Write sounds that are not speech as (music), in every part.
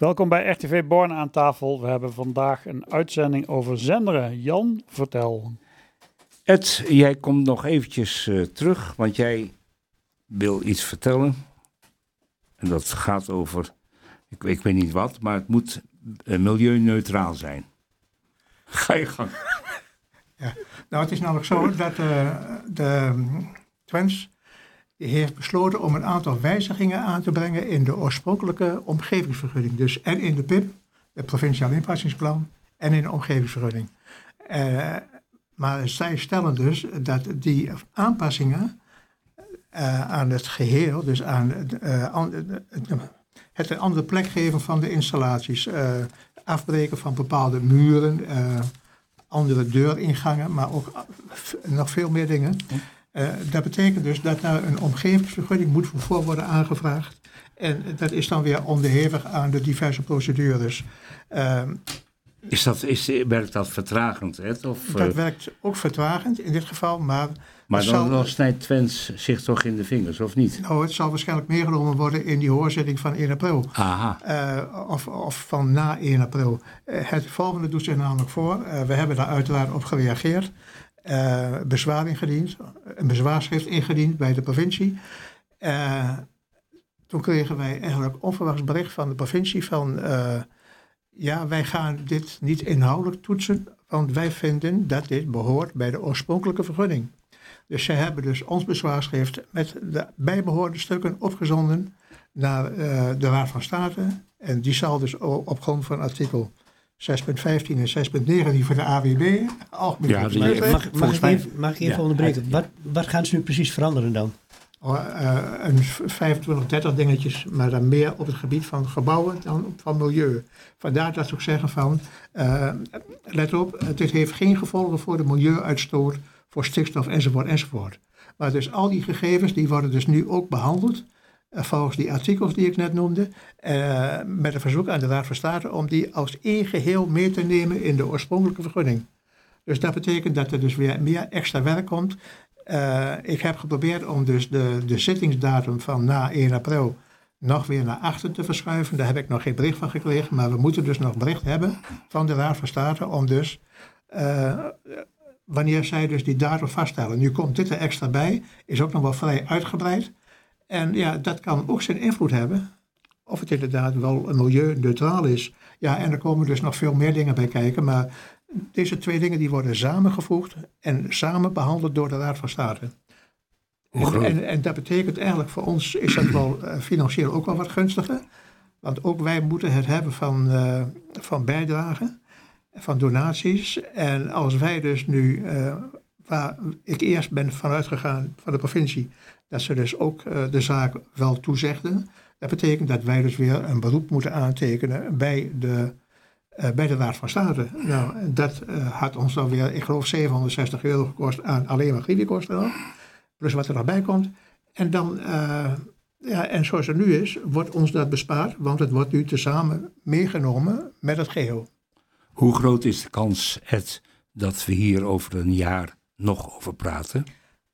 Welkom bij RTV Born aan tafel. We hebben vandaag een uitzending over zenderen. Jan, vertel. Ed, jij komt nog eventjes uh, terug, want jij wil iets vertellen. En dat gaat over, ik, ik weet niet wat, maar het moet uh, milieuneutraal zijn. (laughs) Ga je gang. Ja, nou het is namelijk zo dat uh, de Twents heeft besloten om een aantal wijzigingen aan te brengen in de oorspronkelijke omgevingsvergunning. Dus en in de PIP, het provinciaal inpassingsplan, en in de omgevingsvergunning. Uh, maar zij stellen dus dat die aanpassingen uh, aan het geheel, dus aan uh, het een andere plek geven van de installaties, afbreken van bepaalde muren, andere deuringangen, maar ook nog veel meer dingen. Uh, dat betekent dus dat daar een omgevingsvergunning moet voor worden aangevraagd. En dat is dan weer onderhevig aan de diverse procedures. Uh, is dat, is, werkt dat vertragend? Hè? Of, dat uh, werkt ook vertragend in dit geval, maar... Maar dan, zal, dan snijdt Twens zich toch in de vingers, of niet? Nou, het zal waarschijnlijk meegenomen worden in die hoorzitting van 1 april. Aha. Uh, of, of van na 1 april. het volgende doet zich namelijk voor. we hebben daar uiteraard op gereageerd uh, bezwaar ingediend, een bezwaarschrift ingediend bij de provincie. Uh, toen kregen wij eigenlijk onverwachts bericht van de provincie van uh, ja, wij gaan dit niet inhoudelijk toetsen, want wij vinden dat dit behoort bij de oorspronkelijke vergunning. Dus zij hebben dus ons bezwaarschrift met de bijbehorende stukken opgezonden naar de Raad van State. En die zal dus op grond van artikel 6.15 en 6.9 die voor de AWB. Ja, die, mag, mag, ik even, mag ik even ja, onderbreken? Wat, wat gaan ze nu precies veranderen dan? Oh, uh, een 25, 30 dingetjes, maar dan meer op het gebied van gebouwen dan van milieu. Vandaar dat ze ook zeggen van, uh, let op, dit heeft geen gevolgen voor de milieuuitstoot, voor stikstof enzovoort enzovoort. Maar dus al die gegevens die worden dus nu ook behandeld uh, volgens die artikels die ik net noemde, uh, met een verzoek aan de Raad van State om die als één geheel mee te nemen in de oorspronkelijke vergunning. Dus dat betekent dat er dus weer meer extra werk komt. Uh, ik heb geprobeerd om dus de, de zittingsdatum van na 1 april nog weer naar achter te verschuiven. Daar heb ik nog geen bericht van gekregen, maar we moeten dus nog bericht hebben van de Raad van State om dus, wanneer zij dus die datum vaststellen. Nu komt dit er extra bij, is ook nog wel vrij uitgebreid. En ja, dat kan ook zijn invloed hebben. Of het inderdaad wel milieuneutraal is. Ja, en er komen dus nog veel meer dingen bij kijken. Maar deze twee dingen die worden samengevoegd en samen behandeld door de Raad van State. En, en, en, dat betekent eigenlijk voor ons is dat wel uh, financieel ook wel wat gunstiger. Want ook wij moeten het hebben van, uh, van bijdragen, van donaties. En als wij dus nu, uh, waar ik eerst ben vanuit gegaan van de provincie, dat ze dus ook uh, de zaak wel toezegden. Dat betekent dat wij dus weer een beroep moeten aantekenen bij de, uh, bij de Raad van State. Nou, dat uh, had ons dan weer, ik geloof, 760 euro gekost aan alleen maar griepiekosten. Plus wat er nog bij komt. En dan, ja, en zoals het nu is, wordt ons dat bespaard, want het wordt nu tezamen meegenomen met het geheel. Hoe groot is de kans, dat we hier over een jaar nog over praten?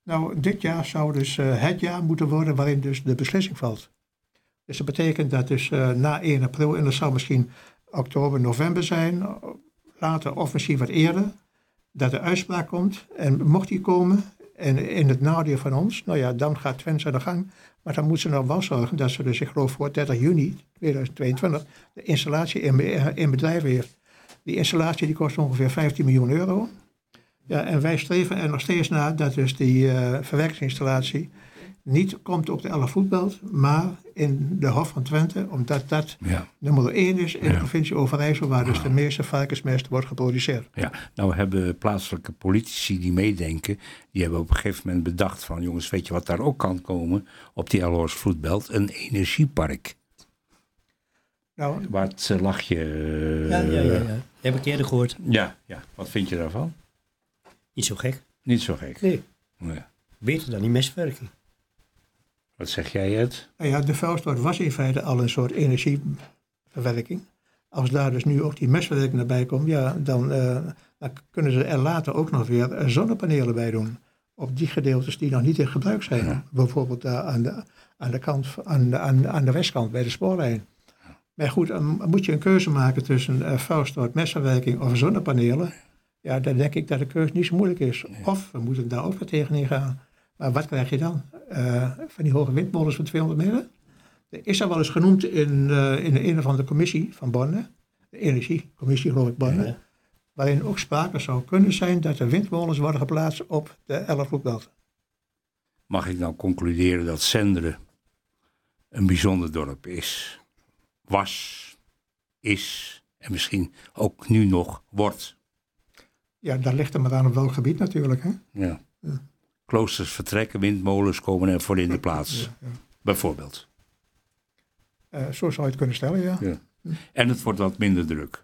Nou, dit jaar zou dus uh, het jaar moeten worden waarin dus de beslissing valt. Dus dat betekent dat dus uh, na 1 april, en dat zou misschien oktober, november zijn, later of misschien wat eerder, dat de uitspraak komt. En mocht die komen, en in het nadeel van ons, nou ja, dan gaat Twente aan de gang. Maar dan moeten ze nog wel zorgen dat ze dus, ik geloof voor 30 juni 2022, de installatie in, in bedrijf heeft. Die installatie die kost ongeveer 15 miljoen euro. Ja, en wij streven er nog steeds naar dat dus die uh, verwerkingsinstallatie niet komt op de 11 voetbelt, maar in de Hof van Twente, omdat dat ja. nummer 1 is in de provincie Overijssel, waar dus de meeste varkensmest wordt geproduceerd. Ja, nou hebben plaatselijke politici die meedenken, die hebben op een gegeven moment bedacht van, jongens, weet je wat daar ook kan komen op die Elhorst vloedbelt? Een energiepark. Nou, Wat uh, lach je? Uh, ja, ja, ja, ja. Heb ik eerder gehoord. Ja, ja. Wat vind je daarvan? Niet zo gek. Niet zo gek? Nee. Ja. Beter dan die mesverwerking. Wat zeg jij, het? Nou ja, de vuilstort was in feite al een soort energieverwerking. Als daar dus nu ook die mesverwerking erbij komt, ja, dan, uh, dan kunnen ze er later ook nog weer zonnepanelen bij doen. Op die gedeeltes die nog niet in gebruik zijn. Bijvoorbeeld daar aan de, aan de, kant, aan de, aan, aan de westkant bij de spoorlijn. Maar goed, dan moet je een keuze maken tussen uh, vuilstort, messenwerking of zonnepanelen. Ja, dan denk ik dat de keuze niet zo moeilijk is. Of we moeten daar ook weer tegenin gaan. Maar wat krijg je dan? Uh, van die hoge windmolens van 200 meter? Is er wel eens genoemd in, uh, in een of andere commissie van Bonne, de energiecommissie geloof ik Bonne, ja. waarin ook sprake zou kunnen zijn dat er windmolens worden geplaatst op de 11 Mag ik nou concluderen dat Zenderen een bijzonder dorp is? Was, is en misschien ook nu nog wordt? Ja, daar ligt er maar aan op welk gebied natuurlijk. Hè? Ja. ja. Kloosters vertrekken, windmolens komen er voor in de plaats. Ja. Bijvoorbeeld. Uh, zo zou je het kunnen stellen, ja. En het wordt wat minder druk.